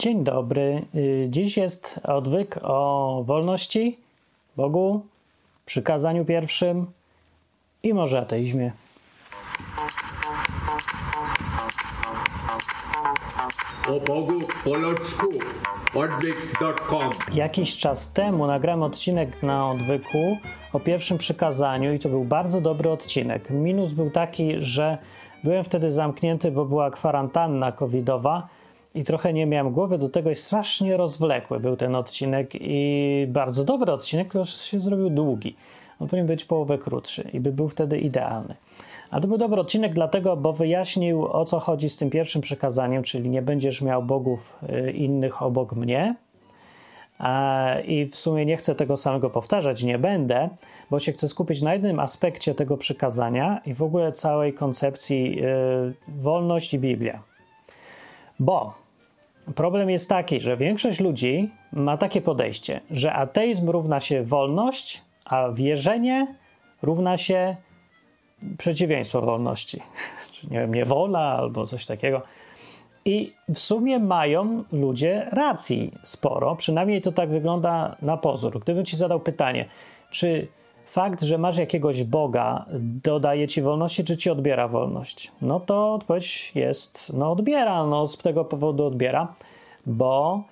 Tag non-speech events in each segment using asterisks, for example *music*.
Dzień dobry. Y, Dziś jest odwyk o wolności, Bogu, przykazaniu pierwszym i może ateizmie. o Bogu po ludzku odwyk.com Jakiś czas temu nagrałem odcinek na odwyku o pierwszym przykazaniu i to był bardzo dobry odcinek. Minus był taki, że byłem wtedy zamknięty, bo była kwarantanna covidowa i trochę nie miałem głowy, do tego jest strasznie rozwlekły był ten odcinek i bardzo dobry odcinek, który się zrobił długi. On powinien być połowę krótszy i by był wtedy idealny. A to był dobry odcinek dlatego, bo wyjaśnił o co chodzi z tym pierwszym przekazaniem, czyli nie będziesz miał bogów y, innych obok mnie. I w sumie nie chcę tego samego powtarzać, nie będę, bo się chcę skupić na jednym aspekcie tego przykazania i w ogóle całej koncepcji y, wolność i Biblia. Bo problem jest taki, że większość ludzi ma takie podejście, że ateizm równa się wolność, a wierzenie równa się przeciwieństwo wolności. *laughs* Nie wiem, niewola albo coś takiego. I w sumie mają ludzie racji sporo, przynajmniej to tak wygląda na pozór. Gdybym ci zadał pytanie, czy fakt, że masz jakiegoś Boga dodaje ci wolności, czy ci odbiera wolność? No to odpowiedź jest, no odbiera, no z tego powodu odbiera, bo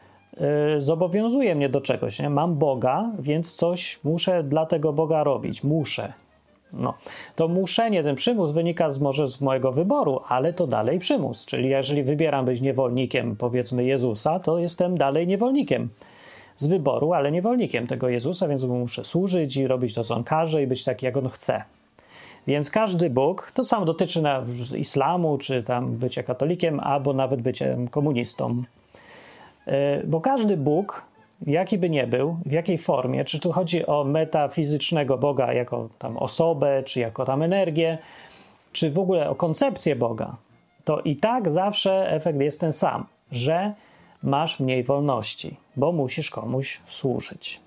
y, zobowiązuje mnie do czegoś, nie? Mam Boga, więc coś muszę dla tego Boga robić, muszę. No, to muszenie, ten przymus wynika z, może z mojego wyboru, ale to dalej przymus. Czyli jeżeli wybieram być niewolnikiem, powiedzmy Jezusa, to jestem dalej niewolnikiem z wyboru, ale niewolnikiem tego Jezusa, więc mu muszę służyć i robić to, co on każe i być taki, jak on chce. Więc każdy Bóg, to samo dotyczy na islamu, czy tam bycia katolikiem, albo nawet byciem komunistą. Yy, Bo każdy Bóg jaki by nie był, w jakiej formie, czy tu chodzi o metafizycznego Boga jako tam osobę, czy jako tam energię, czy w ogóle o koncepcję Boga, to i tak zawsze efekt jest ten sam, że masz mniej wolności, bo musisz komuś służyć.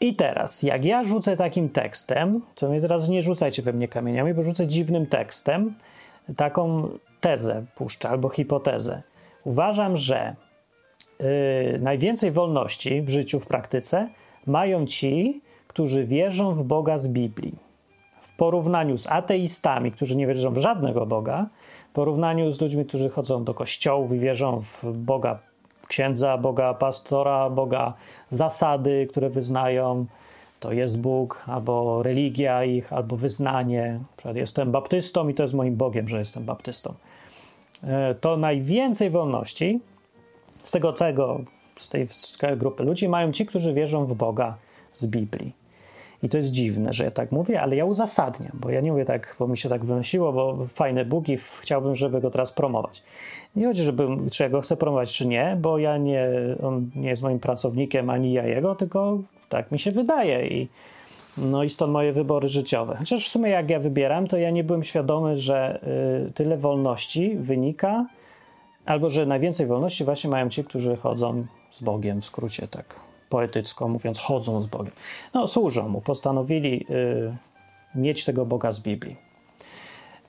I teraz, jak ja rzucę takim tekstem, to mnie teraz nie rzucajcie we mnie kamieniami, bo rzucę dziwnym tekstem, taką tezę puszczę albo hipotezę. Uważam, że yy, najwięcej wolności w życiu, w praktyce mają ci, którzy wierzą w Boga z Biblii. W porównaniu z ateistami, którzy nie wierzą w żadnego Boga, w porównaniu z ludźmi, którzy chodzą do kościołów i wierzą w Boga księdza, Boga pastora, Boga zasady, które wyznają, to jest Bóg, albo religia ich, albo wyznanie. Jestem baptystą i to jest moim Bogiem, że jestem baptystą. Yy, To najwięcej wolności z tego całego, z tej grupy ludzi mają ci, którzy wierzą w Boga z Biblii. I to jest dziwne, że ja tak mówię, ale ja uzasadniam, bo ja nie mówię tak, bo mi się tak wynosiło, bo fajny Bóg chciałbym, żeby go teraz promować. Nie chodzi, żebym, czy ja go chcę promować, czy nie, bo ja nie, on nie jest moim pracownikiem, ani ja jego, tylko tak mi się wydaje i no i stąd moje wybory życiowe. Chociaż w sumie jak ja wybieram, to ja nie byłem świadomy, że y, tyle wolności wynika Albo, że najwięcej wolności właśnie mają ci, którzy chodzą z Bogiem, w skrócie tak poetycko mówiąc, chodzą z Bogiem. No, służą mu, postanowili y, mieć tego Boga z Biblii.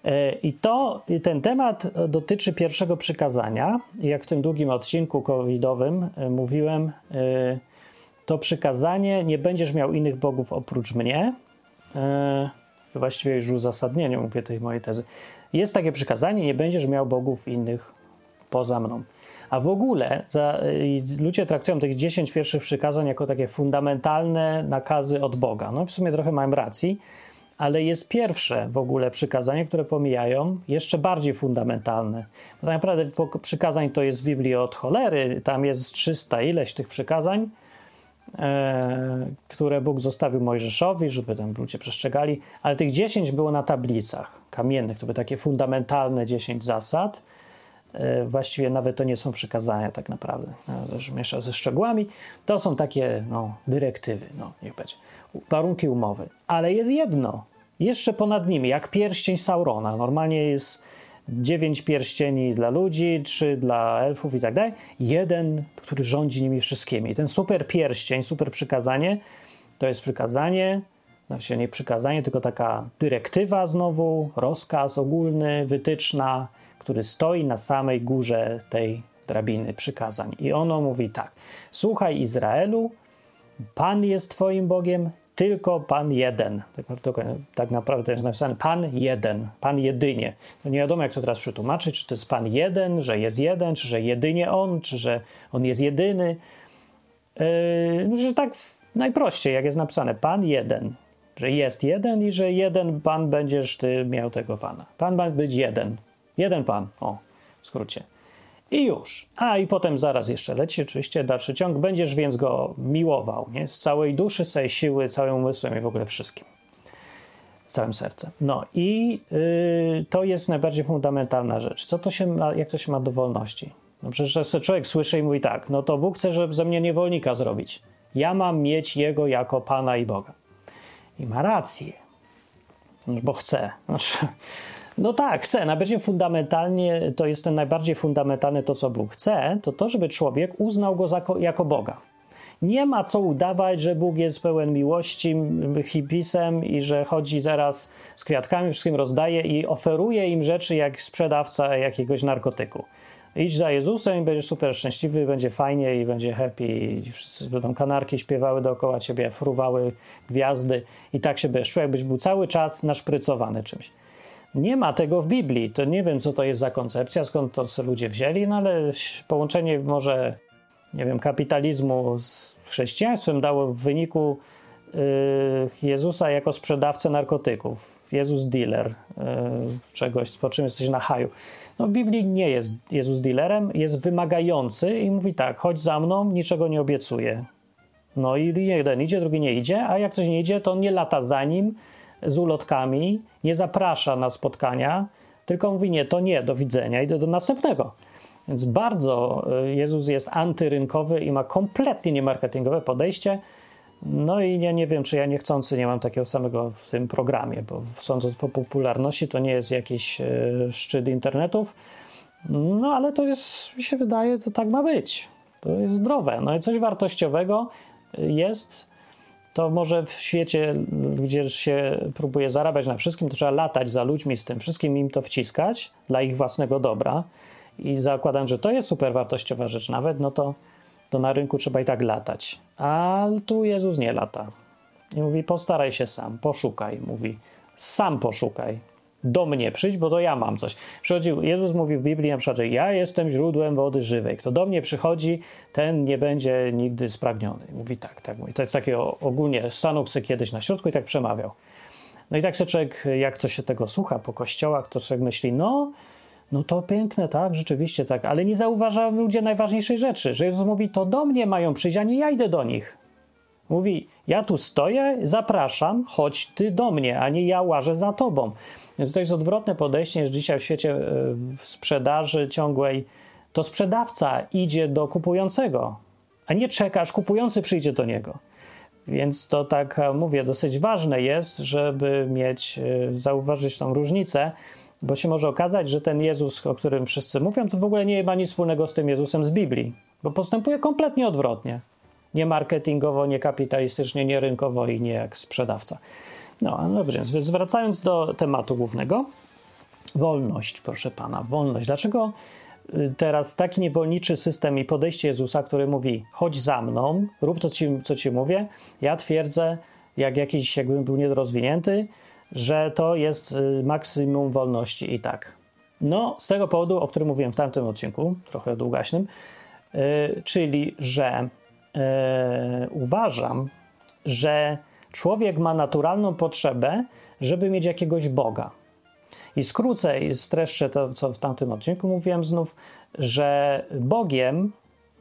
Y, I to, ten temat dotyczy pierwszego przykazania. Jak w tym długim odcinku covidowym y, mówiłem, y, to przykazanie nie będziesz miał innych bogów oprócz mnie. Właściwie już w uzasadnieniu mówię tej mojej tezy. Jest takie przykazanie, nie będziesz miał bogów innych poza mną. A w ogóle za, y, ludzie traktują tych 10 pierwszych przykazań jako takie fundamentalne nakazy od Boga. No w sumie trochę mam racji, ale jest pierwsze w ogóle przykazanie, które pomijają, jeszcze bardziej fundamentalne. Bo tak naprawdę przykazań to jest w Biblii od cholery, tam jest 300 ileś tych przykazań, e, które Bóg zostawił Mojżeszowi, żeby tam ludzie przestrzegali, ale tych 10 było na tablicach kamiennych, to były takie fundamentalne 10 zasad, właściwie nawet to nie są przykazania tak naprawdę, no, że miesza ze szczegółami, to są takie no, dyrektywy, no niech będzie, warunki umowy. Ale jest jedno, jeszcze ponad nimi, jak pierścień Saurona. Normalnie jest dziewięć pierścieni dla ludzi, trzy dla elfów i tak dalej. Jeden, który rządzi nimi wszystkimi. Ten super pierścień, super przykazanie, to jest przykazanie, znaczy nie przykazanie, tylko taka dyrektywa znowu, rozkaz ogólny, wytyczna, który stoi na samej górze tej drabiny przykazań. I ono mówi tak: Słuchaj Izraelu, Pan jest Twoim Bogiem, tylko Pan jeden. Tak, tak naprawdę jest napisane Pan jeden, Pan jedynie. No nie wiadomo, jak to teraz przetłumaczyć, czy to jest Pan jeden, że jest jeden, czy że jedynie On, czy że On jest jedyny. Yy, że tak najprościej, jak jest napisane, Pan jeden, że jest jeden i że jeden Pan będziesz Ty miał tego Pana. Pan ma być jeden. Jeden Pan, o, w skrócie. I już. A i potem zaraz jeszcze leci oczywiście dalszy ciąg. Będziesz więc go miłował, nie? Z całej duszy, z całej siły, całym umysłem i w ogóle wszystkim. Z całym sercem. No i yy, to jest najbardziej fundamentalna rzecz. Co to się ma, jak to się ma do wolności? No przecież człowiek słyszy i mówi tak, no to Bóg chce, żeby ze mnie niewolnika zrobić. Ja mam mieć Jego jako Pana i Boga. I ma rację. Bo chce. Znaczy, no tak, chce. Najbardziej fundamentalnie, to jest ten najbardziej fundamentalny to, co Bóg chce, to to, żeby człowiek uznał go za, jako Boga. Nie ma co udawać, że Bóg jest pełen miłości, hipisem i że chodzi teraz z kwiatkami, wszystkim rozdaje i oferuje im rzeczy jak sprzedawca jakiegoś narkotyku. Idź za Jezusem i będziesz super szczęśliwy, będzie fajnie i będzie happy. I wszyscy będą kanarki śpiewały dookoła ciebie, fruwały gwiazdy i tak się będziesz czuł, jakbyś był cały czas naszprycowany czymś. Nie ma tego w Biblii. To nie wiem, co to jest za koncepcja, skąd to ludzie wzięli, no ale połączenie może, nie wiem, kapitalizmu z chrześcijaństwem dało w wyniku y, Jezusa jako sprzedawcę narkotyków. Jezus dealer y, czegoś, po czym jesteś na haju. No w Biblii nie jest Jezus dealerem, jest wymagający i mówi tak, chodź za mną, niczego nie obiecuję. No i jeden idzie, drugi nie idzie, a jak ktoś nie idzie, to on nie lata za nim, z ulotkami, nie zaprasza na spotkania, tylko mówi nie, to nie, do widzenia, idę do następnego. Więc bardzo y, Jezus jest antyrynkowy i ma kompletnie niemarketingowe podejście. No i ja nie wiem, czy ja niechcący nie mam takiego samego w tym programie, bo sądząc po popularności, to nie jest jakiś y, szczyt internetów. No ale to jest, mi się wydaje, to tak ma być. To jest zdrowe. No i coś wartościowego jest to może w świecie, gdzie się próbuje zarabiać na wszystkim, to trzeba latać za ludźmi z tym wszystkim, im to wciskać dla ich własnego dobra. I zakładam, że to jest super wartościowa rzecz nawet, no to, to na rynku trzeba i tak latać. A tu Jezus nie lata. I mówi, postaraj się sam, poszukaj. Mówi, sam poszukaj do mnie przyjdź, bo to ja mam coś. Przychodził, Jezus mówił w Biblii na przykład, że ja jestem źródłem wody żywej. Kto do mnie przychodzi, ten nie będzie nigdy spragniony. Mówi tak, tak. Mówi. To jest takie ogólnie, stanął sobie kiedyś na środku i tak przemawiał. No i tak sobie człowiek, jak to się tego słucha po kościołach, to człowiek myśli, no, no to piękne, tak, rzeczywiście tak, ale nie zauważa ludzie najważniejszej rzeczy, że Jezus mówi, to do mnie mają przyjść, a nie ja idę do nich. Mówi, ja tu stoję, zapraszam, chodź ty do mnie, a nie ja łażę za tobą. Więc to jest odwrotne podejście niż dzisiaj w świecie e, sprzedaży ciągłej. To sprzedawca idzie do kupującego, a nie czekasz, kupujący przyjdzie do niego. Więc to tak e, mówię, dosyć ważne jest, żeby mieć, e, zauważyć tą różnicę, bo się może okazać, że ten Jezus, o którym wszyscy mówią, to w ogóle nie ma nic wspólnego z tym Jezusem z Biblii, bo postępuje kompletnie odwrotnie. Nie marketingowo, nie kapitalistycznie, nie rynkowo i nie jak sprzedawca. No, dobrze, więc wracając do tematu głównego. Wolność, proszę pana, wolność. Dlaczego y, teraz taki niewolniczy system i podejście Jezusa, który mówi: chodź za mną, rób to, co ci mówię? Ja twierdzę, jak jakiś, jakbym był niedorozwinięty, że to jest y, maksimum wolności i tak. No, z tego powodu, o którym mówiłem w tamtym odcinku, trochę długaśnym, yy, czyli że uważam, że Człowiek ma naturalną potrzebę, żeby mieć jakiegoś Boga. I skrócę i streszczę to, co w tamtym odcinku mówiłem znów, że Bogiem,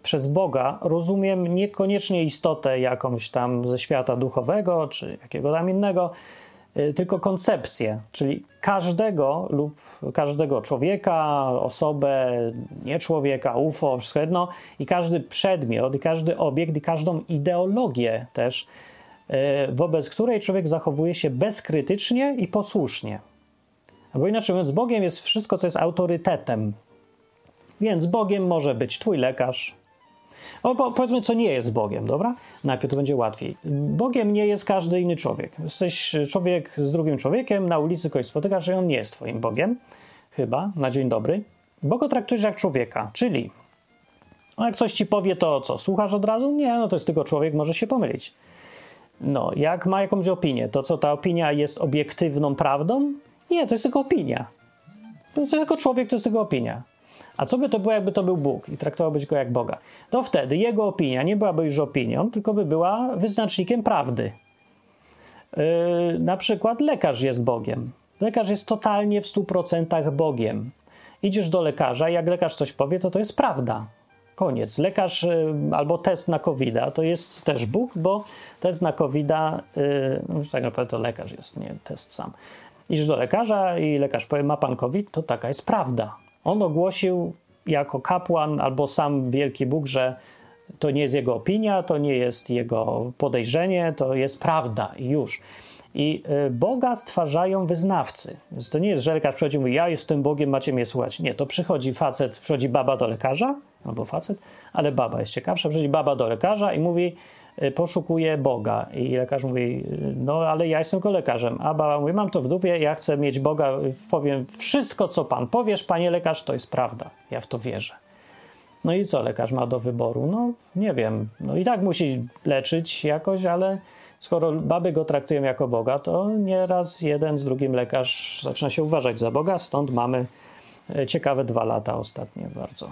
przez Boga rozumiem niekoniecznie istotę jakąś tam ze świata duchowego czy jakiego tam innego, tylko koncepcję, czyli każdego lub każdego człowieka, osobę, nie człowieka, UFO, wszystko jedno, i każdy przedmiot, i każdy obiekt, i każdą ideologię też E, wobec której człowiek zachowuje się bezkrytycznie i posłusznie. Albo inaczej mówiąc, Bogiem jest wszystko, co jest autorytetem. Więc Bogiem może być twój lekarz. O, po, powiedzmy, co nie jest Bogiem, dobra? Najpierw to będzie łatwiej. Bogiem nie jest każdy inny człowiek. Jesteś człowiek z drugim człowiekiem, na ulicy kogoś spotykasz, że on nie jest twoim Bogiem. Chyba, na dzień dobry. Bo traktujesz jak człowieka, czyli No jak coś ci powie, to co? Słuchasz od razu? Nie, no to jest tylko człowiek, może się pomylić. No, jak ma jakąś opinię, to co ta opinia jest obiektywną prawdą? Nie, to jest tylko opinia. To jest tylko człowiek, to jest tylko opinia. A co by to było, jakby to był Bóg i traktowałbyś go jak Boga? To wtedy jego opinia nie byłaby już opinią, tylko by była wyznacznikiem prawdy. Yy, na przykład lekarz jest Bogiem. Lekarz jest totalnie w 100% Bogiem. Idziesz do lekarza i jak lekarz coś powie, to to jest prawda. Koniec. Lekarz y, albo test na covid to jest też Bóg, bo test na covid y, no tak naprawdę to lekarz jest, nie test sam. Idziesz do lekarza i lekarz powie, ma pan COVID, to taka jest prawda. On ogłosił jako kapłan albo sam wielki Bóg, że to nie jest jego opinia, to nie jest jego podejrzenie, to jest prawda i już. I y, Boga stwarzają wyznawcy. Więc to nie jest, że lekarz przychodzi i mówi, ja jestem Bogiem, macie mnie słuchać. Nie, to przychodzi facet, przychodzi baba do lekarza, albo facet, ale baba jest ciekawsza, przychodzi baba do lekarza i mówi, poszukuje Boga. I lekarz mówi, y, no ale ja jestem tylko lekarzem. A baba mówi, mam to w dupie, ja chcę mieć Boga, powiem wszystko, co pan powiesz, panie lekarz, to jest prawda. Ja w to wierzę. No i co lekarz ma do wyboru? No nie wiem. No i tak musi leczyć jakoś, ale skoro baby go traktują jako Boga, to nieraz jeden z drugim lekarz zaczyna się uważać za Boga, stąd mamy e, ciekawe dwa lata ostatnie bardzo.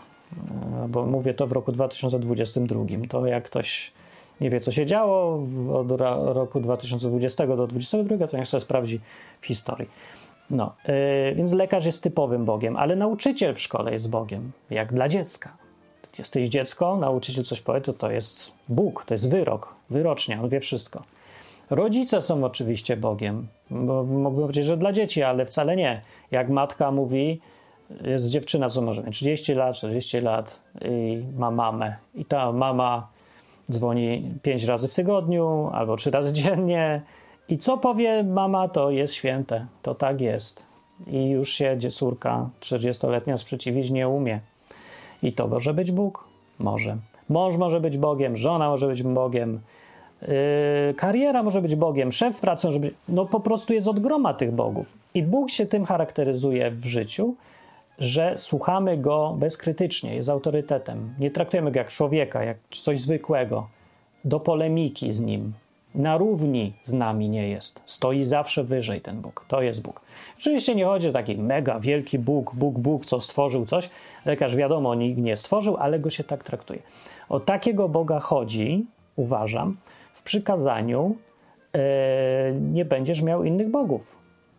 Bo mówię to w roku 2022. To jak ktoś nie wie, co się działo od roku 2020 do 2022, to niech sobie sprawdzi w historii. No, yy, więc lekarz jest typowym Bogiem, ale nauczyciel w szkole jest Bogiem, jak dla dziecka. Jesteś dziecko, nauczyciel coś powie, to to jest Bóg, to jest wyrok, wyrocznia, on wie wszystko. Rodzice są oczywiście Bogiem, bo mógłbym powiedzieć, że dla dzieci, ale wcale nie. Jak matka mówi, jest dziewczyna, co może mieć 30 lat, 40 lat i ma mamę. I ta mama dzwoni 5 razy w tygodniu albo 3 razy dziennie. I co powie mama, to jest święte. To tak jest. I już się córka 40-letnia sprzeciwić nie umie. I to może być Bóg? Może. Mąż może być Bogiem, żona może być Bogiem, yy, kariera może być Bogiem, szef pracy może być. No po prostu jest od groma tych bogów. I Bóg się tym charakteryzuje w życiu, że słuchamy go bezkrytycznie, jest autorytetem. Nie traktujemy go jak człowieka, jak coś zwykłego, do polemiki z nim. Na równi z nami nie jest. Stoi zawsze wyżej ten Bóg. To jest Bóg. Oczywiście nie chodzi o taki mega wielki Bóg, Bóg, Bóg, co stworzył coś. Lekarz wiadomo, nikt nie stworzył, ale go się tak traktuje. O takiego Boga chodzi, uważam, w przykazaniu e, nie będziesz miał innych bogów.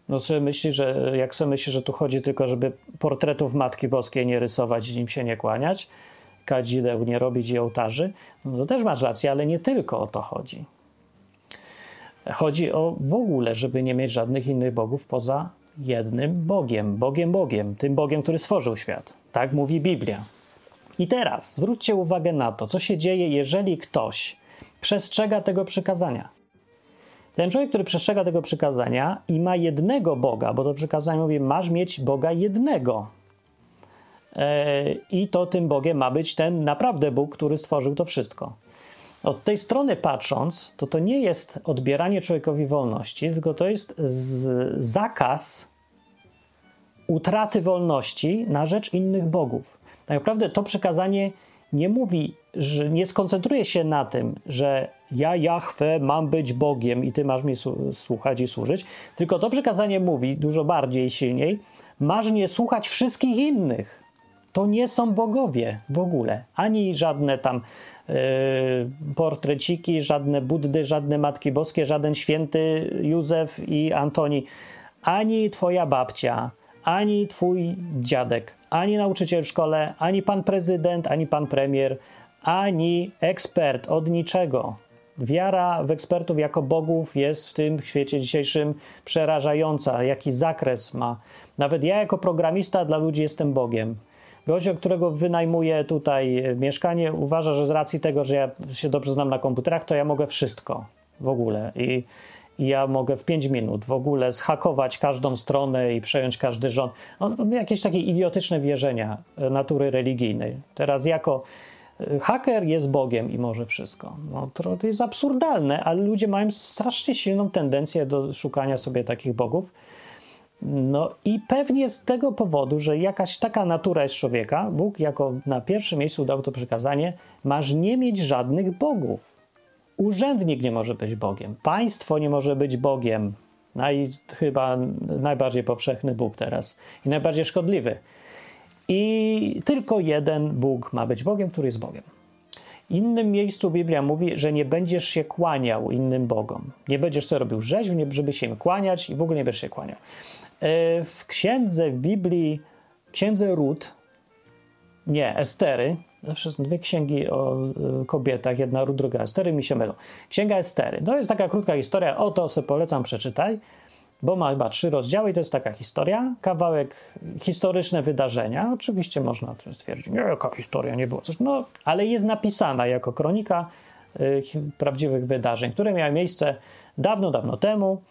No sobie myśli, że jak sobie myśli, że tu chodzi tylko, żeby portretów Matki Boskiej nie rysować i im się nie kłaniać, kadzideł nie robić i ołtarzy, no to też masz rację, ale nie tylko o to chodzi. Chodzi o w ogóle, żeby nie mieć żadnych innych bogów poza jednym Bogiem, Bogiem Bogiem, tym Bogiem, który stworzył świat. Tak mówi Biblia. I teraz zwróćcie uwagę na to, co się dzieje, jeżeli ktoś przestrzega tego przykazania. Ten człowiek, który przestrzega tego przykazania i ma jednego Boga, bo to przykazanie mówi, masz mieć Boga jednego. E, I to tym Bogiem ma być ten naprawdę Bóg, który stworzył to wszystko. Od tej strony patrząc, to to nie jest odbieranie człowiekowi wolności, tylko to jest zakaz utraty wolności na rzecz innych bogów. Tak naprawdę to przykazanie nie mówi, że nie skoncentruje się na tym, że ja, Jahwe, mam być Bogiem i ty masz mi słuchać i służyć, tylko to przykazanie mówi dużo bardziej silniej, masz nie słuchać wszystkich innych. To nie są bogowie w ogóle, ani żadne tam yy, portreciki, żadne Buddy, żadne Matki Boskie, żaden święty Józef i Antoni, ani twoja babcia, ani twój dziadek, ani nauczyciel w szkole, ani pan prezydent, ani pan premier, ani ekspert od niczego. Wiara w ekspertów jako bogów jest w tym świecie dzisiejszym przerażająca. Jaki zakres ma. Nawet ja, jako programista, dla ludzi jestem Bogiem. Gość, którego wynajmuję tutaj mieszkanie, uważa, że z racji tego, że ja się dobrze znam na komputerach, to ja mogę wszystko w ogóle. I, i ja mogę w 5 minut w ogóle zhakować każdą stronę i przejąć każdy rząd. On, jakieś takie idiotyczne wierzenia natury religijnej. Teraz jako haker jest Bogiem i może wszystko. No, to jest absurdalne, ale ludzie mają strasznie silną tendencję do szukania sobie takich bogów. No i pewnie z tego powodu, że jakaś taka natura jest człowieka, Bóg jako na pierwszym miejscu dał to przykazanie, masz nie mieć żadnych bogów. Urzędnik nie może być Bogiem, państwo nie może być Bogiem. Naj, chyba najbardziej powszechny Bóg teraz i najbardziej szkodliwy. I tylko jeden Bóg ma być Bogiem, który jest Bogiem. W innym miejscu Biblia mówi, że nie będziesz się kłaniał innym bogom. Nie będziesz sobie robił rzeźb, żeby się im kłaniać i w ogóle nie będziesz się kłaniał. E, w księdze, w Biblii, księdze Rut, nie, Estery, zawsze są dwie księgi o e, kobietach, jedna Rut, druga Estery, mi się mylą. Księga Estery, to jest taka krótka historia, o to sobie polecam, przeczytaj, bo ma chyba trzy rozdziały i to jest taka historia, kawałek historyczne wydarzenia, oczywiście można stwierdzić, nie, jaka historia, nie było coś, no, ale jest napisana jako kronika y, prawdziwych wydarzeń, które miały miejsce dawno, dawno temu,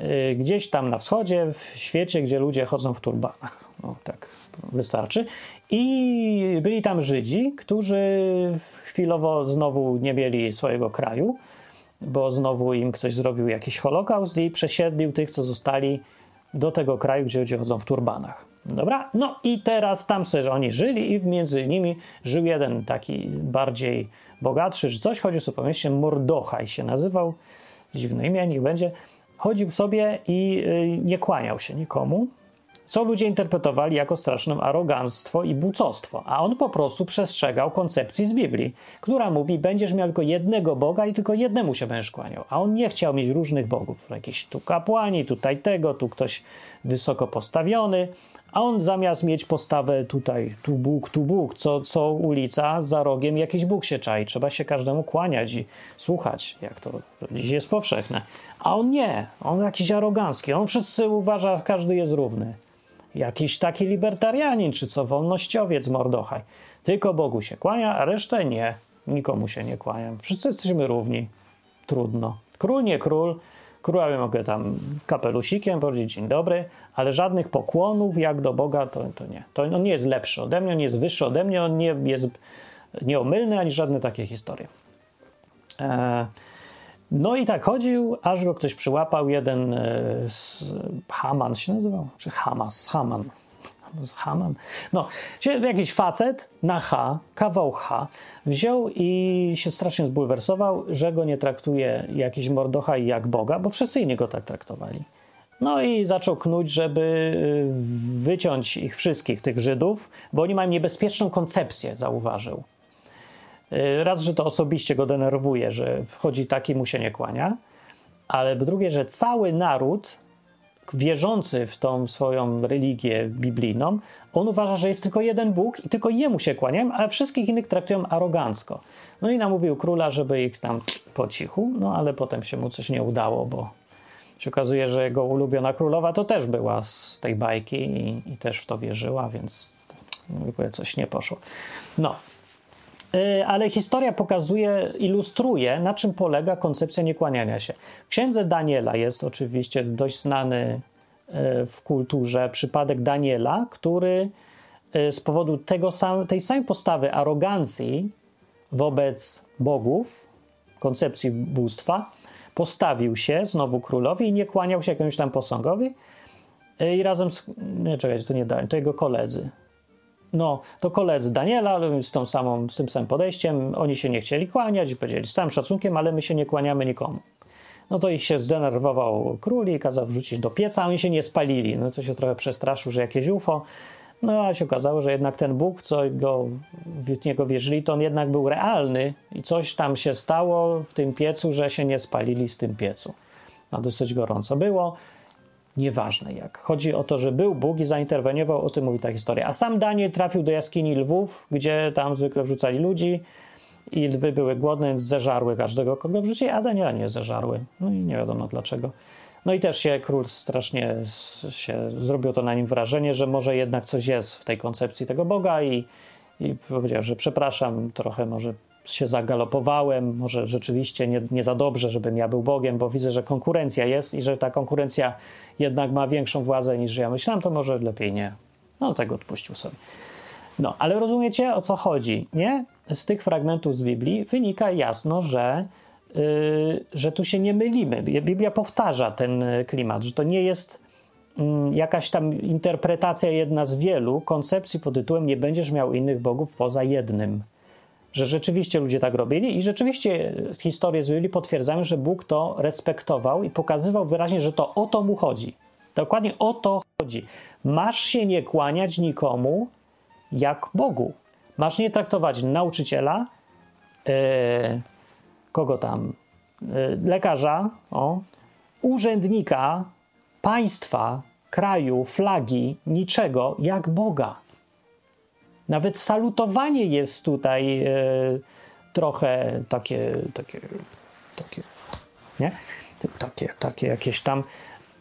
Y, gdzieś tam na wschodzie, w świecie, gdzie ludzie chodzą w turbanach. No tak wystarczy. I byli tam Żydzi, którzy chwilowo znowu nie mieli swojego kraju, bo znowu im ktoś zrobił jakiś holokaust i przesiedlił tych, co zostali do tego kraju, gdzie ludzie chodzą w turbanach. Dobra? No i teraz tam sobie oni żyli i między nimi żył jeden taki bardziej bogatszy, czy coś, chodził sobie po mieście, Mordochaj się nazywał, dziwne imię, niech będzie chodził sobie i y, nie kłaniał się nikomu, co ludzie interpretowali jako straszne aroganctwo i bucostwo, a on po prostu przestrzegał koncepcji z Biblii, która mówi, będziesz miał tylko jednego Boga i tylko jednemu się będziesz kłaniał, a on nie chciał mieć różnych bogów, jakiś tu kapłani, tutaj tego, tu ktoś wysoko postawiony, a on zamiast mieć postawę tutaj, tu Bóg, tu Bóg, co, co ulica, za rogiem jakiś Bóg się czai. Trzeba się każdemu kłaniać i słuchać, jak to, to dziś jest powszechne. A on nie, on jakiś arogancki, on wszyscy uważa, każdy jest równy. Jakiś taki libertarianin, czy co, wolnościowiec Mordochaj. Tylko Bogu się kłania, a resztę nie. Nikomu się nie kłaniam. Wszyscy jesteśmy równi. Trudno. Król nie król, Królowi mogę tam kapelusikiem powiedzieć dzień dobry, ale żadnych pokłonów jak do Boga to, to nie. To on nie jest lepszy ode mnie, on nie jest wyższy ode mnie, on nie jest nieomylny ani żadne takie historie. E, no i tak chodził, aż go ktoś przyłapał, jeden e, z, Haman się nazywał, czy Hamas, Haman, Haman. No, jakiś facet na H, kawał H, wziął i się strasznie zbulwersował, że go nie traktuje jakiś mordochaj jak Boga, bo wszyscy inni go tak traktowali. No i zaczął knuć, żeby y, wyciąć ich wszystkich, tych Żydów, bo oni mają niebezpieczną koncepcję, zauważył. Y, raz, że to osobiście go denerwuje, że chodzi taki, mu się nie kłania, ale drugie, że cały naród wierzący w tą swoją religię biblijną, on uważa, że jest tylko jeden Bóg i tylko jemu się kłaniają, a wszystkich innych traktują arogancko. No i namówił króla, żeby ich tam po cichu, no ale potem się mu coś nie udało, bo się okazuje, że jego ulubiona królowa to też była z tej bajki i, i też w to wierzyła, więc coś nie poszło. No, ale historia pokazuje, ilustruje, na czym polega koncepcja niekłaniania się. W księdze Daniela jest oczywiście dość znany y, w kulturze przypadek Daniela, który y, z powodu tego sam, tej samej postawy arogancji wobec bogów, koncepcji bóstwa, postawił się znowu królowi i nie kłaniał się jakiemuś tam posągowi i razem z, nie czekajcie, to nie Daniel, to jego koledzy, no, to koledzy Daniela z, tą samą, z tym samym podejściem, oni się nie chcieli kłaniać i powiedzieli z całym szacunkiem, ale my się nie kłaniamy nikomu. No to ich się zdenerwował król i kazał wrzucić do pieca, oni się nie spalili. No to się trochę przestraszył, że jakieś UFO. No a się okazało, że jednak ten Bóg, co go, w niego wierzyli, to on jednak był realny i coś tam się stało w tym piecu, że się nie spalili z tym piecu. A dosyć gorąco było nieważne jak. Chodzi o to, że był Bóg i zainterweniował, o tym mówi ta historia. A sam Daniel trafił do jaskini lwów, gdzie tam zwykle wrzucali ludzi i lwy były głodne, więc zeżarły każdego, kogo wrzucili, a Daniela nie zeżarły. No i nie wiadomo dlaczego. No i też się król strasznie się zrobił to na nim wrażenie, że może jednak coś jest w tej koncepcji tego Boga i, i powiedział, że przepraszam, trochę może się zagalopowałem, może rzeczywiście nie, nie za dobrze, żebym ja był Bogiem, bo widzę, że konkurencja jest i że ta konkurencja jednak ma większą władzę niż ja myślałem, to może lepiej nie. No, tego odpuścił sobie. No, ale rozumiecie o co chodzi, nie? Z tych fragmentów z Biblii wynika jasno, że, yy, że tu się nie mylimy. Biblia powtarza ten klimat, że to nie jest mm, jakaś tam interpretacja jedna z wielu koncepcji pod tytułem nie będziesz miał innych bogów poza jednym. Że rzeczywiście ludzie tak robili i rzeczywiście historie z Biblii potwierdzają, że Bóg to respektował i pokazywał wyraźnie, że to o to mu chodzi. Dokładnie o to chodzi. Masz się nie kłaniać nikomu jak Bogu. Masz nie traktować nauczyciela, yy, kogo tam, yy, lekarza, o, urzędnika, państwa, kraju, flagi, niczego jak Boga. Nawet salutowanie jest tutaj e, trochę takie, takie, takie, nie? Takie, takie jakieś tam.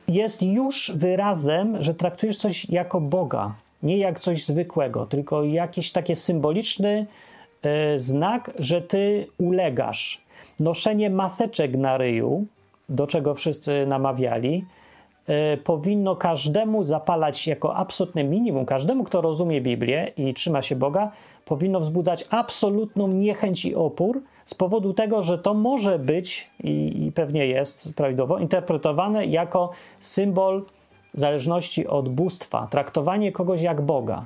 Jest już wyrazem, że traktujesz coś jako Boga, nie jak coś zwykłego, tylko jakiś taki symboliczny e, znak, że ty ulegasz. Noszenie maseczek na ryju, do czego wszyscy namawiali, powinno każdemu zapalać jako absolutne minimum, każdemu, kto rozumie Biblię i trzyma się Boga, powinno wzbudzać absolutną niechęć i opór z powodu tego, że to może być i, i pewnie jest prawidłowo interpretowane jako symbol zależności od bóstwa, traktowanie kogoś jak Boga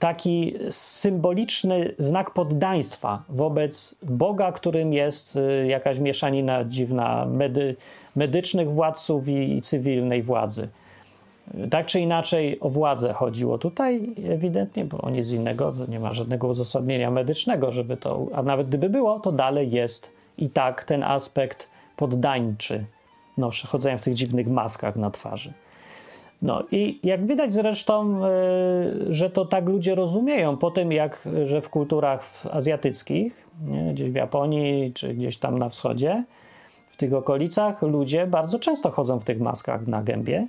taki symboliczny znak poddaństwa wobec Boga, którym jest y, jakaś mieszanina dziwna medy, medycznych władców i, i cywilnej władzy. Tak czy inaczej o władzę chodziło tutaj ewidentnie, bo nic innego, to nie ma żadnego uzasadnienia medycznego, żeby to, a nawet gdyby było, to dalej jest i tak ten aspekt poddańczy, no, chodzenia w tych dziwnych maskach na twarzy. No i jak widać zresztą, y, że to tak ludzie rozumieją po tym, jak, że w kulturach azjatyckich, nie, gdzieś w Japonii czy gdzieś tam na wschodzie, w tych okolicach, ludzie bardzo często chodzą w tych maskach na gębie,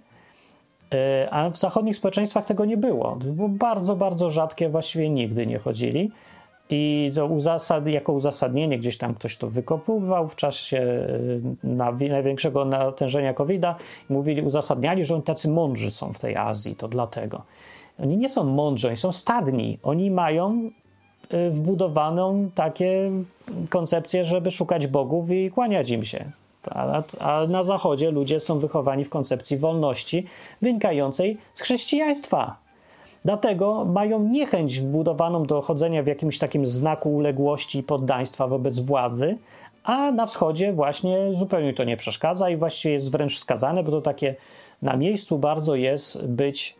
y, a w zachodnich społeczeństwach tego nie było. Było bardzo, bardzo rzadkie, właściwie nigdy nie chodzili. I to uzasad, jako uzasadnienie gdzieś tam ktoś to wykopywał w czasie y, na, największego natężenia COVID-a. Mówili, uzasadniali, że oni tacy mądrzy są w tej Azji, to dlatego. Oni nie są mądrzy, oni są stadni. Oni mają y, wbudowaną takie koncepcje, żeby szukać bogów i kłaniać im się. A na zachodzie ludzie są wychowani w koncepcji wolności wynikającej z chrześcijaństwa. Dlatego mają niechęć wbudowaną do chodzenia w jakimś takim znaku uległości i poddaństwa wobec władzy, a na wschodzie właśnie zupełnie to nie przeszkadza i właściwie jest wręcz wskazane, bo to takie na miejscu bardzo jest być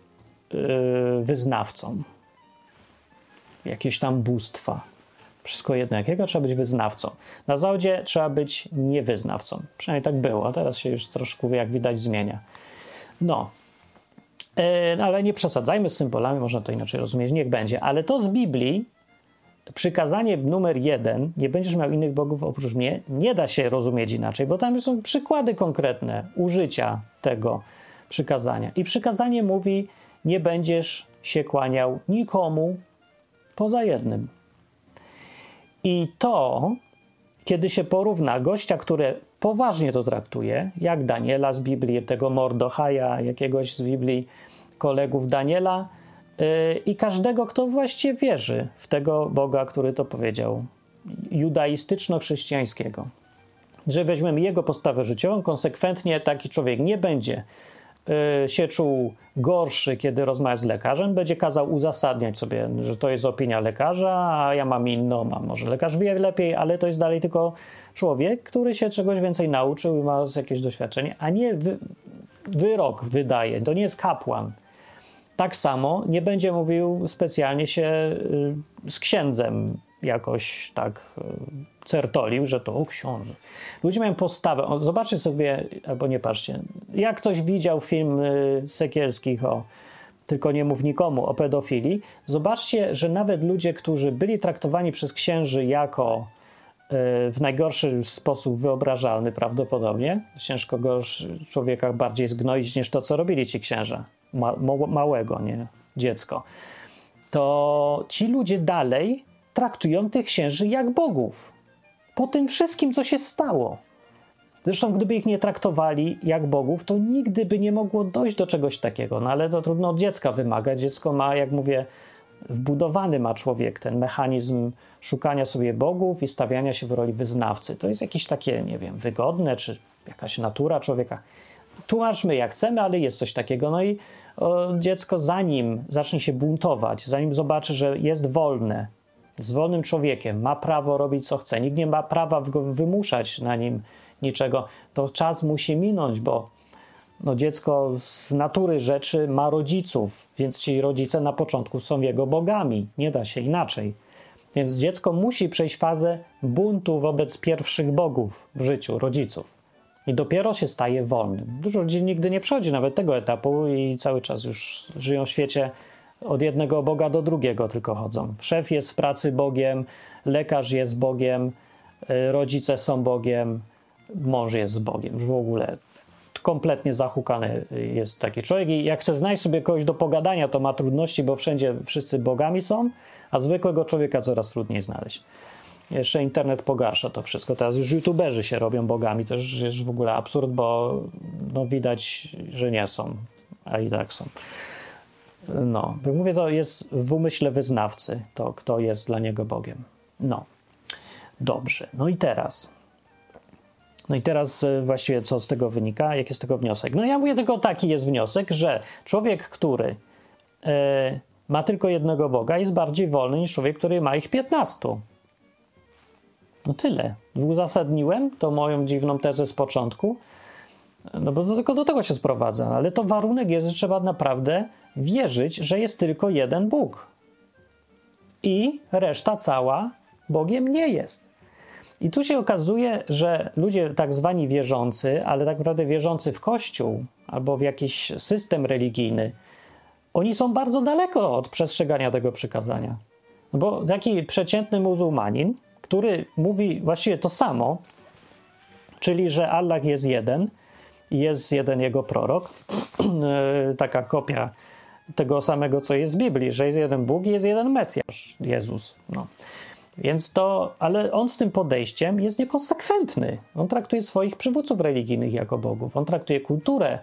yy, wyznawcą jakieś tam bóstwa. Wszystko jedno jakiego trzeba być wyznawcą. Na zachodzie trzeba być niewyznawcą. Przynajmniej tak było, a teraz się już troszkę, jak widać, zmienia. No, no, ale nie przesadzajmy z symbolami, można to inaczej rozumieć, niech będzie. Ale to z Biblii, przykazanie numer jeden, nie będziesz miał innych bogów oprócz mnie, nie da się rozumieć inaczej, bo tam są przykłady konkretne użycia tego przykazania. I przykazanie mówi, nie będziesz się kłaniał nikomu poza jednym. I to, kiedy się porówna gościa, który poważnie to traktuje, jak Daniela z Biblii, tego Mordochaja, jakiegoś z Biblii kolegów Daniela yy, i każdego, kto właściwie wierzy w tego Boga, który to powiedział, judaistyczno-chrześcijańskiego. Że weźmiemy jego postawę życiową, konsekwentnie taki człowiek nie będzie się czuł gorszy, kiedy rozmawia z lekarzem, będzie kazał uzasadniać sobie, że to jest opinia lekarza, a ja mam inną, a może lekarz wie lepiej, ale to jest dalej tylko człowiek, który się czegoś więcej nauczył i ma jakieś doświadczenie, a nie wy, wyrok wydaje. To nie jest kapłan. Tak samo nie będzie mówił specjalnie się y, z księdzem jakoś tak y, certolił, że to o książę. Ludzie mają postawę. zobaczcie sobie, albo nie patrzcie, jak ktoś widział film y, Sekielskich o tylko nie mów nikomu o pedofilii, zobaczcie, że nawet ludzie, którzy byli traktowani przez księży jako w najgorszy sposób wyobrażalny prawdopodobnie. Ciężko go człowieka bardziej zgnoić niż to, co robili ci księża. Ma, małego, nie? Dziecko. To ci ludzie dalej traktują tych księży jak bogów. Po tym wszystkim, co się stało. Zresztą, gdyby ich nie traktowali jak bogów, to nigdy by nie mogło dojść do czegoś takiego. No ale to trudno od dziecka wymaga. Dziecko ma, jak mówię, wbudowany ma człowiek ten mechanizm szukania sobie bogów i stawiania się w roli wyznawcy. To jest jakieś takie, nie wiem, wygodne, czy jakaś natura człowieka. tłumaczmy jak chcemy, ale jest coś takiego. No i o, dziecko zanim zacznie się buntować, zanim zobaczy, że jest wolne, z wolnym człowiekiem, ma prawo robić co chce, nikt nie ma prawa wymuszać na nim niczego, to czas musi minąć, bo no dziecko z natury rzeczy ma rodziców, więc ci rodzice na początku są jego bogami. Nie da się inaczej. Więc dziecko musi przejść fazę buntu wobec pierwszych bogów w życiu rodziców. I dopiero się staje wolnym. Dużo ludzi nigdy nie przechodzi nawet tego etapu i cały czas już żyją w świecie od jednego Boga do drugiego tylko chodzą. Szef jest w pracy Bogiem, lekarz jest Bogiem, y, rodzice są Bogiem, mąż jest Bogiem. Już w ogóle kompletnie zahukany jest taki człowiek i jak chce znaleźć sobie kogoś do pogadania, to ma trudności, bo wszędzie wszyscy bogami są, a zwykłego człowieka coraz trudniej znaleźć. Jeszcze internet pogarsza to wszystko. Teraz już youtuberzy się robią bogami. To już jest w ogóle absurd, bo no widać, że nie są, a i tak są. No, jak mówię, to jest w umyśle wyznawcy, to kto jest dla niego Bogiem. No, dobrze. No i teraz no i teraz e, właściwie co z tego wynika? Jaki jest tego wniosek? No ja mówię tylko taki jest wniosek, że człowiek, który e, ma tylko jednego Boga, jest bardziej wolny niż człowiek, który ma ich 15. No tyle. Uzasadniłem to moją dziwną tezę z początku, no bo to tylko do tego się sprowadza. Ale to warunek jest, że trzeba naprawdę wierzyć, że jest tylko jeden Bóg. I reszta cała Bogiem nie jest. I tu się okazuje, że ludzie tak zwani wierzący, ale tak naprawdę wierzący w Kościół albo w jakiś system religijny, oni są bardzo daleko od przestrzegania tego przykazania. Bo taki przeciętny muzułmanin, który mówi właściwie to samo, czyli że Allah jest jeden, jest jeden jego prorok, *clears throat* taka kopia tego samego, co jest w Biblii, że jest jeden Bóg i jest jeden Mesjasz, Jezus. No. Więc to, ale on z tym podejściem jest niekonsekwentny. On traktuje swoich przywódców religijnych jako bogów, on traktuje kulturę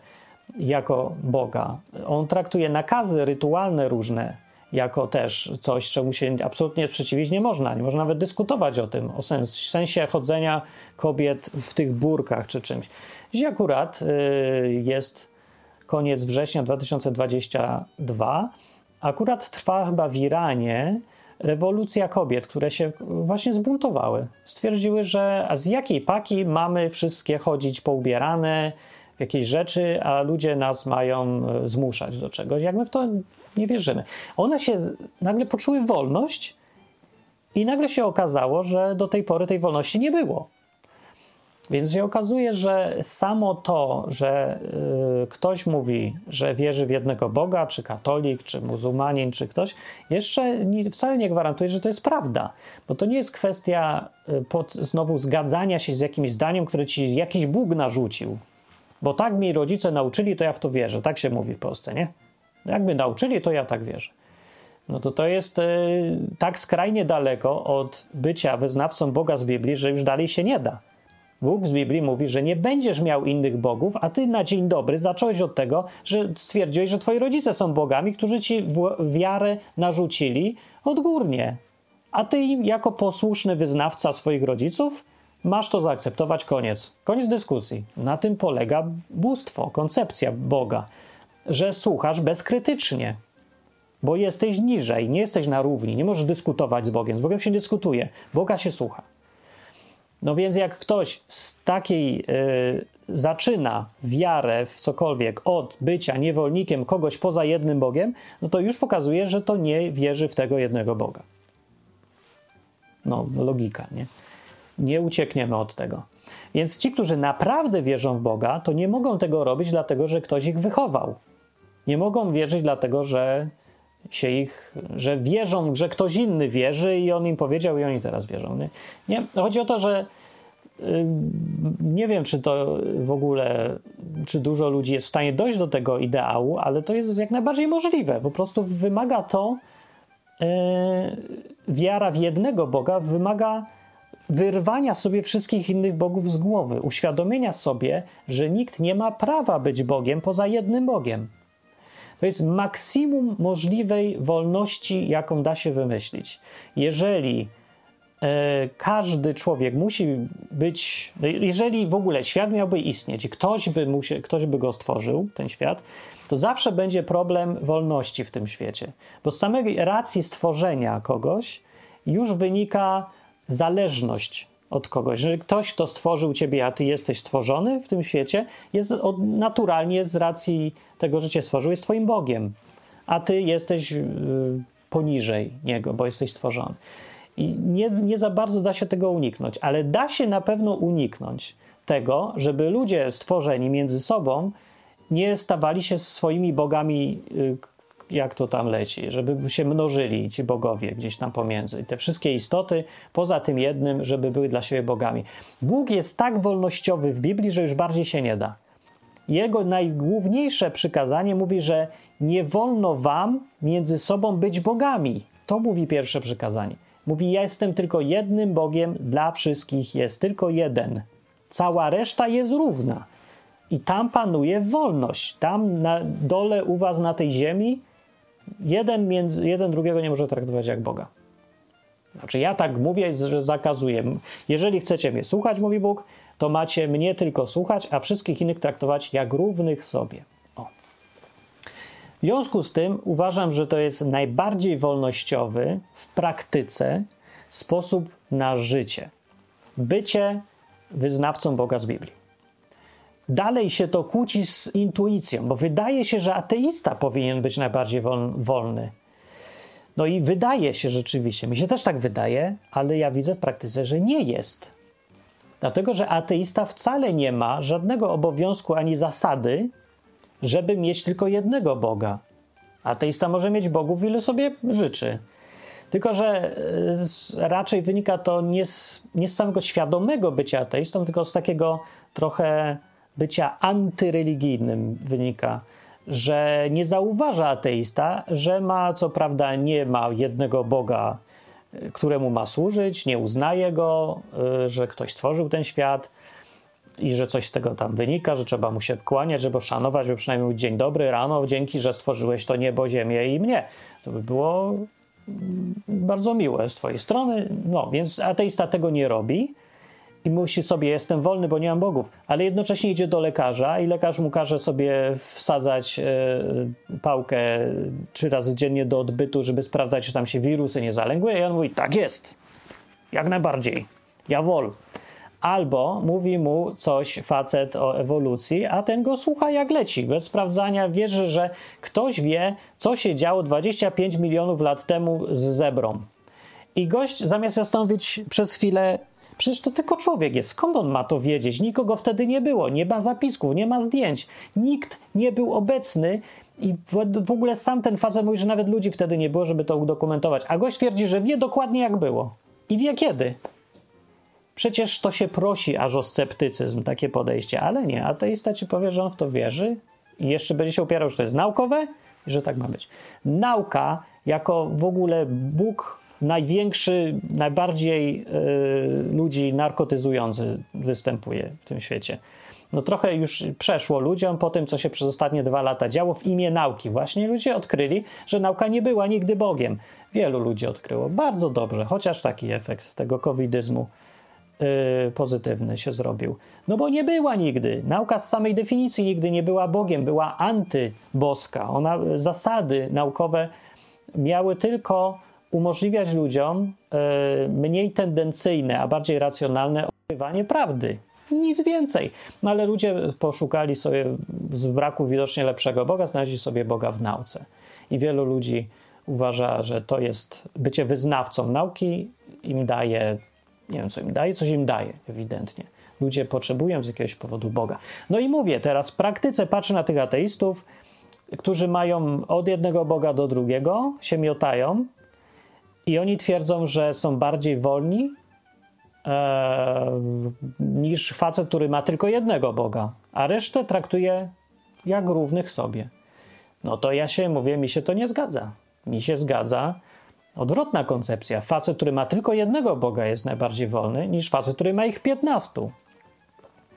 jako Boga, on traktuje nakazy rytualne różne jako też coś, czemu się absolutnie sprzeciwić nie można. Nie można nawet dyskutować o tym, o sens, sensie chodzenia kobiet w tych burkach czy czymś. Dziś akurat y, jest koniec września 2022. Akurat trwa chyba w Iranie rewolucja kobiet, które się właśnie zbuntowały. Stwierdziły, że a z jakiej paki mamy wszystkie chodzić poubierane w jakieś rzeczy, a ludzie nas mają e, zmuszać do czegoś. Jak my w to nie wierzymy. One się nagle poczuły wolność i nagle się okazało, że do tej pory tej wolności nie było. Więc się okazuje, że samo to, że y, ktoś mówi, że wierzy w jednego Boga, czy katolik, czy muzułmanin, czy ktoś, jeszcze nie, wcale nie gwarantuje, że to jest prawda. Bo to nie jest kwestia y, pod, znowu zgadzania się z jakimś zdaniem, które ci jakiś Bóg narzucił. Bo tak mi rodzice nauczyli, to ja w to wierzę. Tak się mówi w Polsce, nie? Jakby nauczyli, to ja tak wierzę. No to to jest y, tak skrajnie daleko od bycia wyznawcą Boga z Biblii, że już dalej się nie da. Bóg z Biblii mówi, że nie będziesz miał innych bogów, a ty na dzień dobry zacząłeś od tego, że stwierdziłeś, że twoi rodzice są bogami, którzy ci wiarę narzucili odgórnie. A ty jako posłuszny wyznawca swoich rodziców masz to zaakceptować, koniec. Koniec dyskusji. Na tym polega bóstwo, koncepcja Boga, że słuchasz bezkrytycznie, bo jesteś niżej, nie jesteś na równi, nie możesz dyskutować z Bogiem. Z Bogiem się dyskutuje, Boga się słucha. No więc jak ktoś z takiej y, zaczyna wiarę w cokolwiek od bycia niewolnikiem kogoś poza jednym Bogiem, no to już pokazuje, że to nie wierzy w tego jednego Boga. No, logika, nie? Nie uciekniemy od tego. Więc ci, którzy naprawdę wierzą w Boga, to nie mogą tego robić, dlatego że ktoś ich wychował. Nie mogą wierzyć, dlatego że się ich, że wierzą, że ktoś inny wierzy i on im powiedział i oni teraz wierzą. Nie? nie? Chodzi o to, że nie wiem, czy to w ogóle, czy dużo ludzi jest w stanie dojść do tego ideału, ale to jest jak najbardziej możliwe. Po prostu wymaga to, yy, wiara w jednego Boga wymaga wyrwania sobie wszystkich innych bogów z głowy, uświadomienia sobie, że nikt nie ma prawa być Bogiem poza jednym Bogiem. To jest maksimum możliwej wolności, jaką da się wymyślić. Jeżeli e, każdy człowiek musi być, jeżeli w ogóle świat miałby istnieć i ktoś by, musi, ktoś by go stworzył, ten świat, to zawsze będzie problem wolności w tym świecie. Bo z samej racji stworzenia kogoś już wynika zależność od kogoś. Że ktoś, kto stworzył ciebie, a ty jesteś stworzony w tym świecie, jest od, naturalnie z racji tego, że cię stworzył, jest twoim Bogiem, a ty jesteś y, poniżej niego, bo jesteś stworzony. I nie, nie za bardzo da się tego uniknąć, ale da się na pewno uniknąć tego, żeby ludzie stworzeni między sobą nie stawali się swoimi bogami, y, jak to tam leci, żeby się mnożyli ci bogowie gdzieś tam pomiędzy. Te wszystkie istoty, poza tym jednym, żeby były dla siebie bogami. Bóg jest tak wolnościowy w Biblii, że już bardziej się nie da. Jego najgłówniejsze przykazanie mówi, że nie wolno wam między sobą być bogami. To mówi pierwsze przykazanie. Mówi: Ja jestem tylko jednym Bogiem, dla wszystkich jest tylko jeden. Cała reszta jest równa. I tam panuje wolność. Tam na dole u was na tej ziemi jeden, między, jeden drugiego nie może traktować jak Boga. Znaczy, ja tak mówię, że zakazuję. Jeżeli chcecie mnie słuchać, mówi Bóg, to macie mnie tylko słuchać, a wszystkich innych traktować jak równych sobie. O. W związku z tym uważam, że to jest najbardziej wolnościowy w praktyce sposób na życie. Bycie wyznawcą Boga z Biblii dalej się to kłóci z intuicją, bo wydaje się, że ateista powinien być najbardziej wolny. No i wydaje się rzeczywiście, mi się też tak wydaje, ale ja widzę w praktyce, że nie jest. Dlatego, że ateista wcale nie ma żadnego obowiązku ani zasady, żeby mieć tylko jednego Boga. Ateista może mieć bogów, ile sobie życzy. Tylko, że e, raczej wynika to nie z, nie z samego świadomego bycia ateistą, tylko z takiego trochę bycia antyreligijnym wynika, że nie zauważa ateista, że ma, co prawda, nie ma jednego Boga, y, któremu ma służyć, nie uznaje go, y, że ktoś stworzył ten świat i że coś z tego tam wynika, że trzeba mu się kłaniać, żeby szanować, żeby przynajmniej dzień dobry, rano, dzięki, że stworzyłeś to niebo, ziemię i mnie. To by było mm, bardzo miłe z twojej strony. No, więc ateista tego nie robi i musi sobie, jestem wolny, bo nie mam bogów, ale jednocześnie idzie do lekarza i lekarz mu każe sobie wsadzać e, pałkę trzy razy dziennie do odbytu, żeby sprawdzać, czy tam się wirusy nie zalęgły. I on mówi, tak jest, jak najbardziej, ja wol. Albo mówi mu coś facet o ewolucji, a ten go słucha jak leci, bez sprawdzania, wierzy, że ktoś wie, co się działo 25 milionów lat temu z zebrą. I gość zamiast zastanowić przez chwilę, Przecież to tylko człowiek jest. Skąd on ma to wiedzieć? Nikogo wtedy nie było. Nie ma zapisków, nie ma zdjęć. Nikt nie był obecny i w ogóle sam ten facet mówi, że nawet ludzi wtedy nie było, żeby to udokumentować. A gość twierdzi, że wie dokładnie jak było. I wie kiedy. Przecież to się prosi aż o sceptycyzm, takie podejście, ale nie. Ateista ci powie, że on w to wierzy i jeszcze będzie się opierał, że to jest naukowe i że tak ma być. Nauka jako w ogóle Bóg największy, najbardziej y, ludzi narkotyzujący występuje w tym świecie. No trochę już przeszło ludziom po tym, co się przez ostatnie dwa lata działo w imię nauki. Właśnie ludzie odkryli, że nauka nie była nigdy Bogiem. Wielu ludzi odkryło. Bardzo dobrze, chociaż taki efekt tego covidyzmu yy, pozytywny się zrobił. No bo nie była nigdy. Nauka z samej definicji nigdy nie była Bogiem, była antyboska. Ona, zasady naukowe miały tylko umożliwiać ludziom e, mniej tendencyjne, a bardziej racjonalne odkrywanie prawdy. Nic więcej. No ale ludzie poszukali sobie z braku widocznie lepszego Boga, znaleźli sobie Boga w nauce. I wielu ludzi uważa, że to jest bycie wyznawcą nauki, im daje, nie wiem co im daje, coś im daje, ewidentnie. Ludzie potrzebują z jakiegoś powodu Boga. No i mówię, teraz w praktyce patrzę na tych ateistów, którzy mają od jednego Boga do drugiego, się miotają, i oni twierdzą, że są bardziej wolni e, niż facet, który ma tylko jednego Boga, a resztę traktuje jak równych sobie. No to ja się mówię, mi się to nie zgadza. Mi się zgadza odwrotna koncepcja. Facet, który ma tylko jednego Boga, jest najbardziej wolny niż facet, który ma ich piętnastu.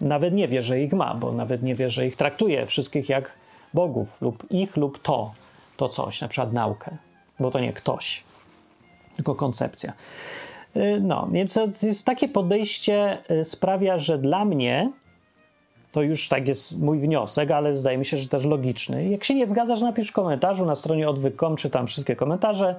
Nawet nie wie, że ich ma, bo nawet nie wie, że ich traktuje wszystkich jak bogów, lub ich, lub to, to coś, na przykład naukę, bo to nie ktoś tylko koncepcja. Y, no, więc jest takie podejście y, sprawia, że dla mnie to już tak jest mój wniosek, ale zdaje mi się, że też logiczny. Jak się nie zgadzasz, napisz w komentarzu na stronie odwyk.com, czytam wszystkie komentarze.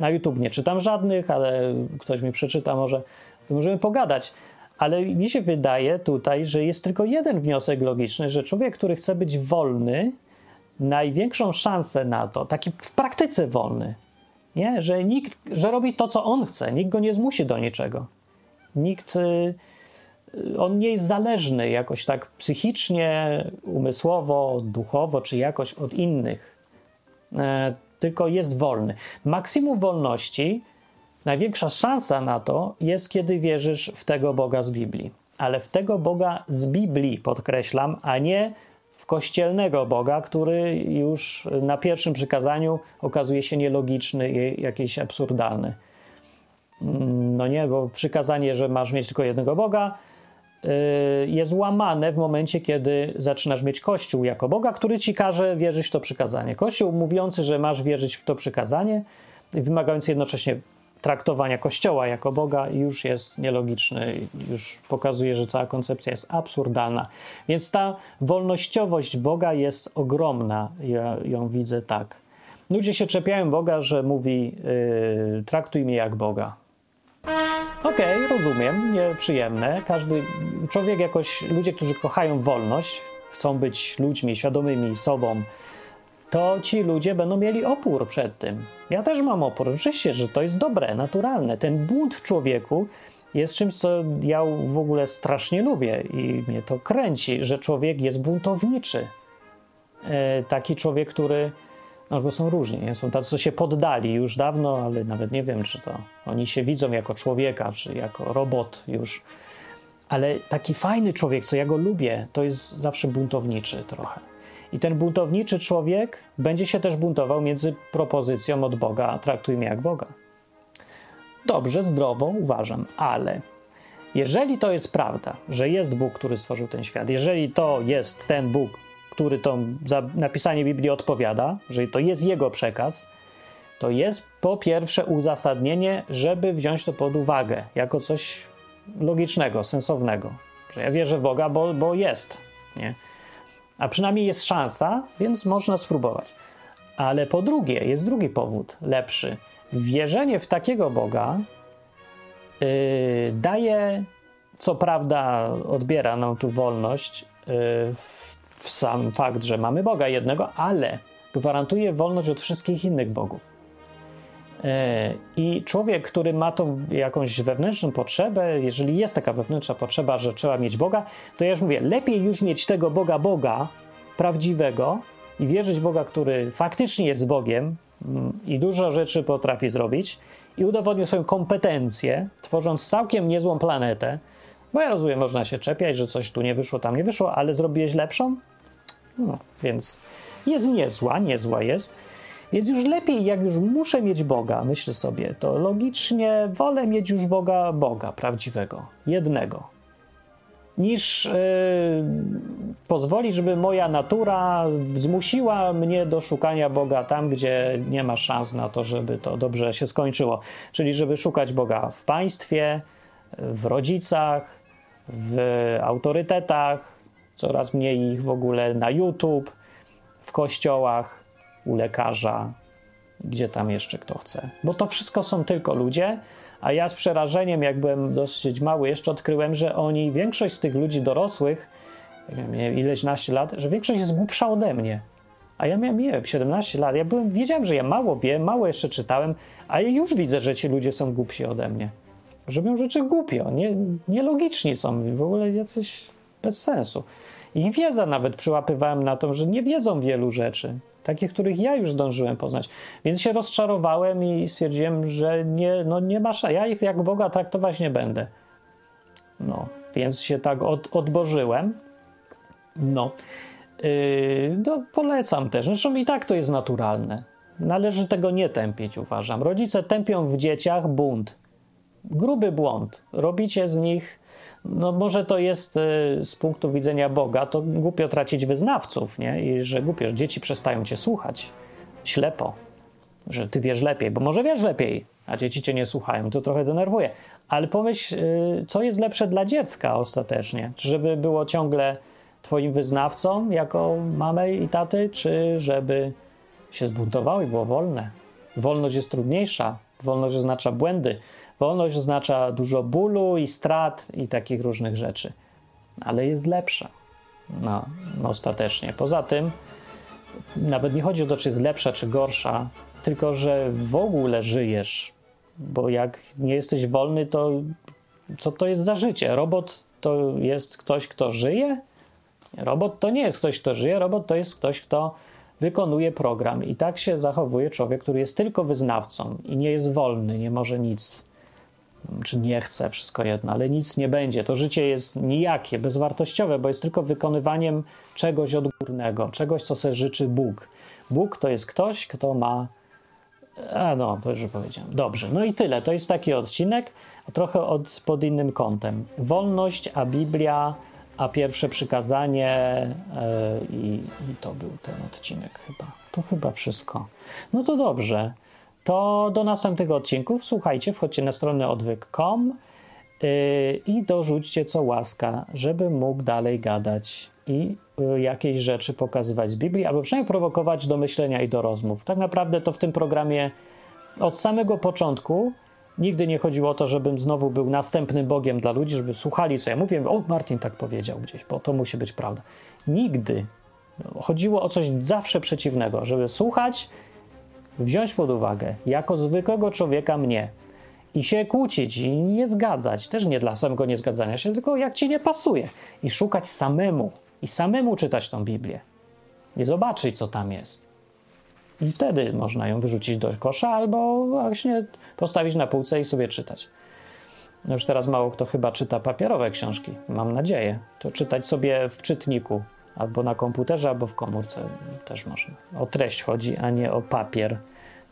Na YouTube nie czytam żadnych, ale ktoś mi przeczyta, może możemy pogadać. Ale mi się wydaje tutaj, że jest tylko jeden wniosek logiczny, że człowiek, który chce być wolny, największą szansę na to, taki w praktyce wolny, nie? Że, nikt, że robi to, co on chce, nikt go nie zmusi do niczego. Nikt, y, on nie jest zależny jakoś tak psychicznie, umysłowo, duchowo, czy jakoś od innych, e, tylko jest wolny. Maksimum wolności, największa szansa na to jest, kiedy wierzysz w tego Boga z Biblii. Ale w tego Boga z Biblii, podkreślam, a nie w kościelnego Boga, który już na pierwszym przykazaniu okazuje się nielogiczny i jakiś absurdalny. No nie, bo przykazanie, że masz mieć tylko jednego Boga, y, jest łamane w momencie, kiedy zaczynasz mieć Kościół jako Boga, który ci każe wierzyć w to przykazanie. Kościół mówiący, że masz wierzyć w to przykazanie, wymagający jednocześnie traktowania Kościoła jako Boga już jest nielogiczny, już pokazuje, że cała koncepcja jest absurdalna. Więc ta wolnościowość Boga jest ogromna. Ja ją widzę tak. Ludzie się czepiają Boga, że mówi: yy, traktuj mnie jak Boga. Okej, okay, rozumiem, nieprzyjemne. Każdy człowiek jakoś, ludzie, którzy kochają wolność, chcą być ludźmi świadomymi sobą, to ci ludzie będą mieli opór przed tym. Ja też mam opór. Oczywiście, że to jest dobre, naturalne. Ten bunt w człowieku jest czymś, co ja w ogóle strasznie lubię i mnie to kręci, że człowiek jest buntowniczy. E, taki człowiek, który. Albo są różni, nie? są tacy, co się poddali już dawno, ale nawet nie wiem, czy to oni się widzą jako człowieka, czy jako robot już. Ale taki fajny człowiek, co ja go lubię, to jest zawsze buntowniczy trochę. I ten buntowniczy człowiek będzie się też buntował między propozycją od Boga, traktuj mnie jak Boga. Dobrze, zdrowo uważam, ale jeżeli to jest prawda, że jest Bóg, który stworzył ten świat, jeżeli to jest ten Bóg, który to napisanie Biblii odpowiada, jeżeli to jest jego przekaz, to jest po pierwsze uzasadnienie, żeby wziąć to pod uwagę jako coś logicznego, sensownego. Że ja wierzę w Boga, bo, bo jest. Nie? A przynajmniej jest szansa, więc można spróbować. Ale po drugie, jest drugi powód, lepszy. Wierzenie w takiego Boga yy, daje, co prawda, odbiera nam tu wolność yy, w sam fakt, że mamy Boga jednego, ale gwarantuje wolność od wszystkich innych bogów. E, I człowiek, który ma tą jakąś wewnętrzną potrzebę, jeżeli jest taka wewnętrzna potrzeba, że trzeba mieć Boga, to ja już mówię, lepiej już mieć tego Boga, Boga prawdziwego i wierzyć Boga, który faktycznie jest Bogiem mm, i dużo rzeczy potrafi zrobić i udowodnił swoją kompetencję, tworząc całkiem niezłą planetę. Bo ja rozumiem, można się czepiać, że coś tu nie wyszło, tam nie wyszło, ale zrobiłeś lepszą? No, więc jest niezła, niezła jest. Więc już lepiej, jak już muszę mieć Boga, myślę sobie, to logicznie wolę mieć już Boga, Boga prawdziwego, jednego, niż yy, pozwolić, żeby moja natura zmusiła mnie do szukania Boga tam, gdzie nie ma szans na to, żeby to dobrze się skończyło. Czyli żeby szukać Boga w państwie, w rodzicach, w autorytetach, coraz mniej ich w ogóle na YouTube, w kościołach u lekarza, gdzie tam jeszcze kto chce. Bo to wszystko są tylko ludzie, a ja z przerażeniem, jak byłem dosyć mały, jeszcze odkryłem, że oni, większość z tych ludzi dorosłych, miałem ileś naście lat, że większość jest głupsza ode mnie. A ja miałem, nie wiem, 17 lat. Ja byłem, wiedziałem, że ja mało wiem, mało jeszcze czytałem, a ja już widzę, że ci ludzie są głupsi ode mnie. Robią rzeczy głupio, nie, nielogiczni są, w ogóle jacyś bez sensu. Ich wiedza nawet przyłapywałem na to, że nie wiedzą wielu rzeczy takich, których ja już zdążyłem poznać. Więc się rozczarowałem i stwierdziłem, że nie, no nie masz, ja ich jak Boga traktować nie będę. No, więc się tak od, odbożyłem. No, yy, no polecam też. Zresztą i tak to jest naturalne. Należy tego nie tępić, uważam. Rodzice tępią w dzieciach bunt. Gruby błąd. Robicie z nich no może to jest y, z punktu widzenia Boga, to głupio tracić wyznawców, nie? I że głupio, że dzieci przestają cię słuchać ślepo, że ty wiesz lepiej, bo może wiesz lepiej, a dzieci cię nie słuchają, to trochę denerwuje. Ale pomyśl, y, co jest lepsze dla dziecka ostatecznie? Żeby było ciągle twoim wyznawcą jako mamy i taty, czy żeby się zbuntowało i było wolne? Wolność jest trudniejsza, wolność oznacza błędy, wolność oznacza dużo bólu i strat i takich różnych rzeczy, ale jest lepsza no, ostatecznie. Poza tym nawet nie chodzi o to, czy jest lepsza, czy gorsza, tylko że w ogóle żyjesz, bo jak nie jesteś wolny, to co to jest za życie? Robot to jest ktoś, kto żyje? Robot to nie jest ktoś, kto żyje, robot to jest ktoś, kto wykonuje program. I tak się zachowuje człowiek, który jest tylko wyznawcą i nie jest wolny, nie może nic, czy nie chce, wszystko jedno, ale nic nie będzie. To życie jest nijakie, bezwartościowe, bo jest tylko wykonywaniem czegoś odgórnego, czegoś, co sobie życzy Bóg. Bóg to jest ktoś, kto ma. A no, to już powiedziałem. Dobrze, no i tyle. To jest taki odcinek, trochę od, pod innym kątem. Wolność, a Biblia a pierwsze przykazanie e, i, i to był ten odcinek chyba. To chyba wszystko. No to dobrze. To do następnych odcinków. Słuchajcie, wchodźcie na stronę odwyk.com yy, i dorzućcie co łaska, żeby mógł dalej gadać i yy, jakieś rzeczy pokazywać z Biblii, albo przynajmniej prowokować do myślenia i do rozmów. Tak naprawdę to w tym programie od samego początku Nigdy nie chodziło o to, żebym znowu był następnym Bogiem dla ludzi, żeby słuchali, co ja mówię. O, Martin tak powiedział gdzieś, bo to musi być prawda. Nigdy. Chodziło o coś zawsze przeciwnego, żeby słuchać, wziąć pod uwagę jako zwykłego człowieka mnie i się kłócić i nie zgadzać. Też nie dla samego niezgadzania się, tylko jak ci nie pasuje. I szukać samemu. I samemu czytać tą Biblię. I zobaczyć, co tam jest. I wtedy można ją wyrzucić do kosza albo właśnie postawić na półce i sobie czytać. No już teraz mało kto chyba czyta papierowe książki, mam nadzieję. To czytać sobie w czytniku, albo na komputerze, albo w komórce też można. O treść chodzi, a nie o papier,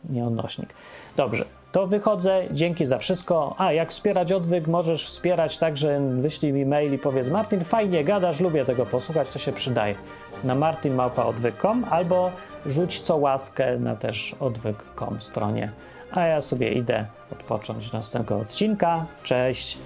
nie o nośnik. Dobrze, to wychodzę. Dzięki za wszystko. A jak wspierać odwyk, możesz wspierać także wyślij mi mail i powiedz Martin, fajnie gadasz, lubię tego posłuchać, to się przydaje. Na martinmałpaodwyk.com albo rzuć co łaskę na też odwyk.com stronie. A ja sobie idę odpocząć do następnego odcinka. Cześć!